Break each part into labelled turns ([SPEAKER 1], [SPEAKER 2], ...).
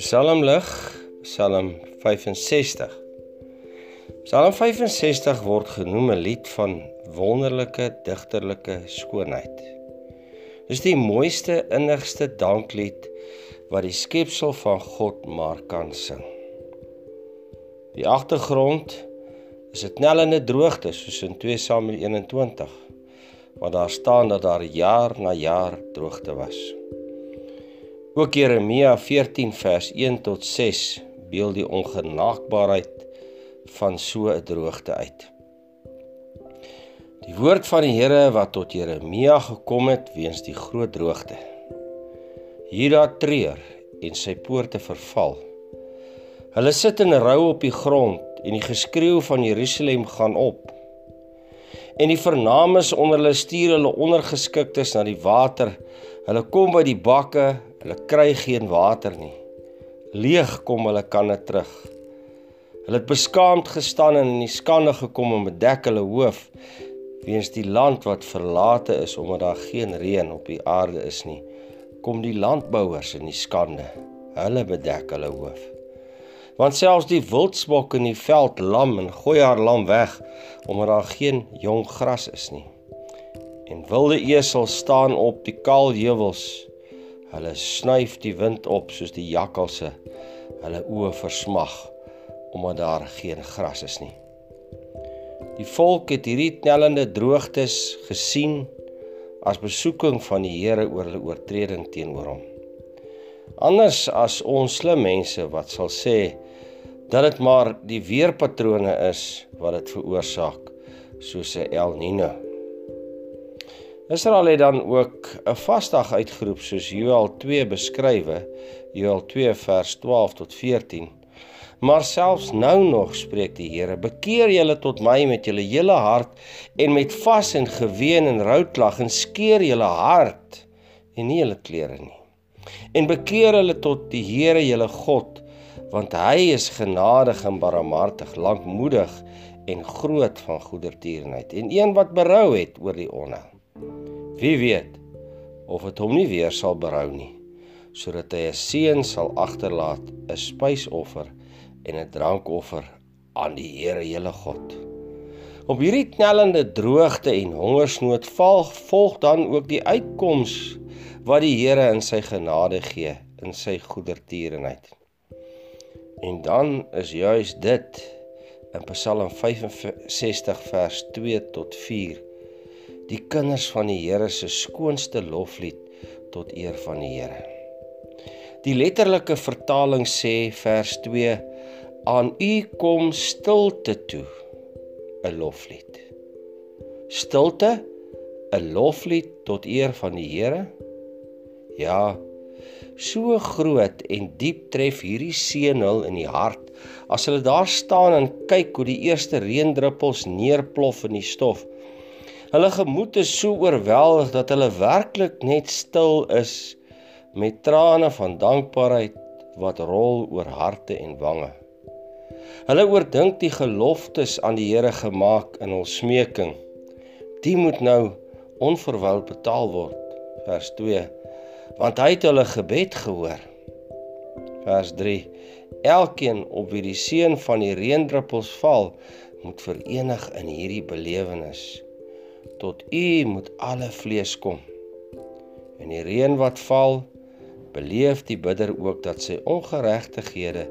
[SPEAKER 1] Psalmlig, Psalm 65. Psalm 65 word genoem 'n lied van wonderlike digterlike skoonheid. Dis die mooiste innigste danklied wat die skepsel van God maar kan sing. Die agtergrond is 'n knellende droogte soos in 2 Samuel 21 waar daar staan dat daar jaar na jaar droogte was. Ook Jeremia 14 vers 1 tot 6 beeld die ongenaakbaarheid van so 'n droogte uit. Die woord van die Here wat tot Jeremia gekom het weens die groot droogte. Hierda treur en sy poorte verval. Hulle sit in rou op die grond en die geskreeu van Jerusalem gaan op. En die vernames onder hulle stuur hulle ondergeskiktes na die water. Hulle kom by die bakke, hulle kry geen water nie. Leeg kom hulle kanne terug. Hulle het beskaamd gestaan en in die skande gekom en bedek hulle hoof weens die land wat verlate is omdat daar geen reën op die aarde is nie. Kom die landbouers in die skande. Hulle bedek hulle hoof. Want selfs die wildsbok in die veld lam en gooi haar lam weg omdat daar geen jong gras is nie. En wilde esels staan op die kaal heuwels. Hulle snuif die wind op soos die jakkalse. Hulle oë versmag omdat daar geen gras is nie. Die volk het hierdie knellende droogtes gesien as besoeking van die Here oor hulle oortreding teenoor hom. Anders as ons slim mense wat sal sê dat dit maar die weerpatrone is wat dit veroorsaak, soos 'n El Niño. Israel het dan ook 'n vasdag uitgeroep soos Joël 2 beskrywe, Joël 2 vers 12 tot 14 Maar selfs nou nog spreek die Here: "Bekeer julle tot my met julle hele hart en met vas en geween en rouklag en skeer julle hart en nie julle klere nie. En bekeer hulle tot die Here julle God, want hy is genadig en barmhartig, lankmoedig en groot van goedertierenheid en een wat berou het oor die onheil. Wie weet of dit hom nie weer sal berou nie, sodat hy 'n seun sal agterlaat, 'n spysoffer en 'n drankoffer aan die Here julle God. Op hierdie knellende droogte en hongersnood val volg dan ook die uitkoms wat die Here in sy genade gee in sy goedertierenheid. En dan is juis dit in Psalm 65 vers 2 tot 4 die kinders van die Here se skoonste loflied tot eer van die Here. Die letterlike vertaling sê vers aan u kom stilte toe 'n loflied stilte 'n loflied tot eer van die Here ja so groot en diep tref hierdie seënhul in die hart as hulle daar staan en kyk hoe die eerste reendruppels neerplof in die stof hulle gemoed is so oorweldig dat hulle werklik net stil is met trane van dankbaarheid wat rol oor harte en wange Hulle oordink die geloftes aan die Here gemaak in hul smeking. Die moet nou onverwyld betaal word. Vers 2. Want hy het hulle gebed gehoor. Vers 3. Elkeen op wie die seën van die reendruppels val, moet verenig in hierdie belewenis. Tot U moet alle vlees kom. En die reën wat val, beleef die bidder ook dat sy ongeregtighede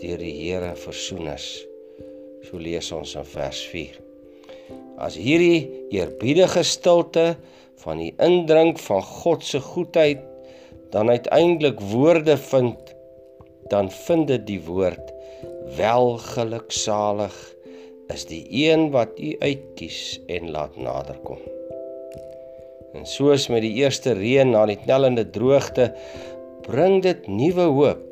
[SPEAKER 1] deur die Here versoen is. So lees ons in vers 4. As hierdie eerbiedige stilte van die indrink van God se goedheid dan uiteindelik woorde vind, dan vind dit die woord welgeluksalig is die een wat u uitkies en laat naderkom. En soos met die eerste reën na die knellende droogte bring dit nuwe hoop.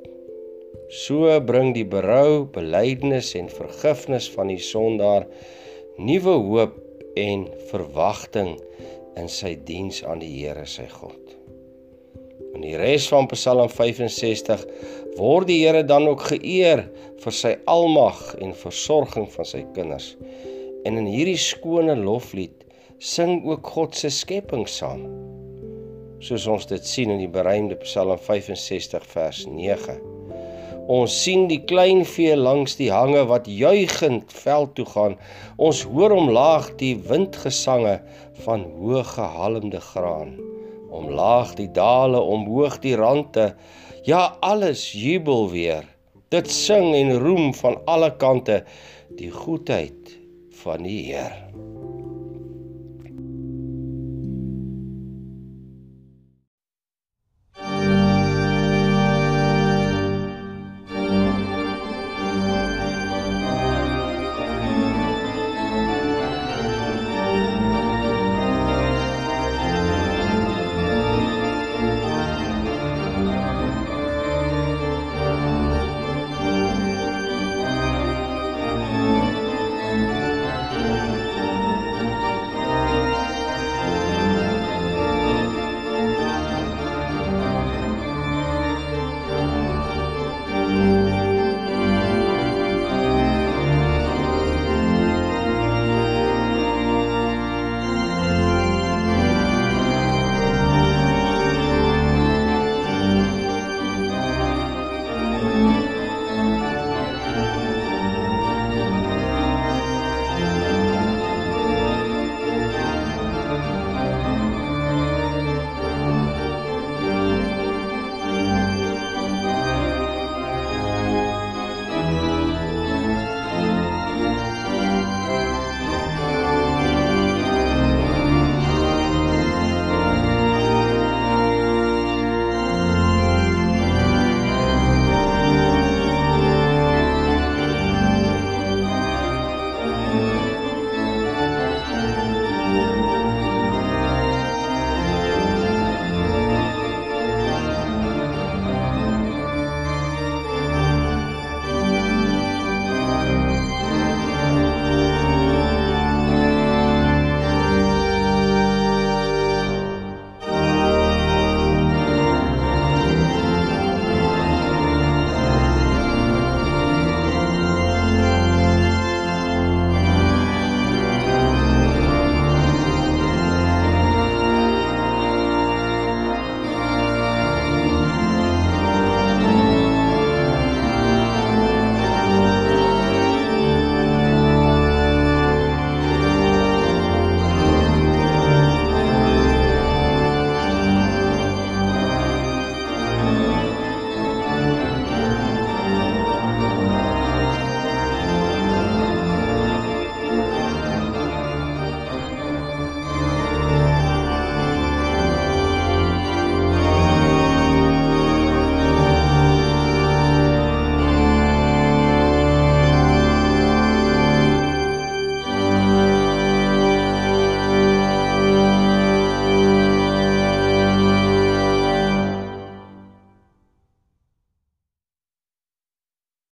[SPEAKER 1] So bring die berou, belydenis en vergifnis van die sondaar nuwe hoop en verwagting in sy diens aan die Here sy God. In die res van Psalm 65 word die Here dan ook geëer vir sy almag en versorging van sy kinders. En in hierdie skone loflied sing ook God se skepping saam soos ons dit sien in die beruimde Psalm 65 vers 9. Ons sien die klein vee langs die hange wat juigend veld toe gaan. Ons hoor omlaag die windgesange van hoë gehalmde graan. Omlaag die dale, omhoog die rande. Ja, alles jubel weer. Dit sing en roem van alle kante die goedheid van die Here.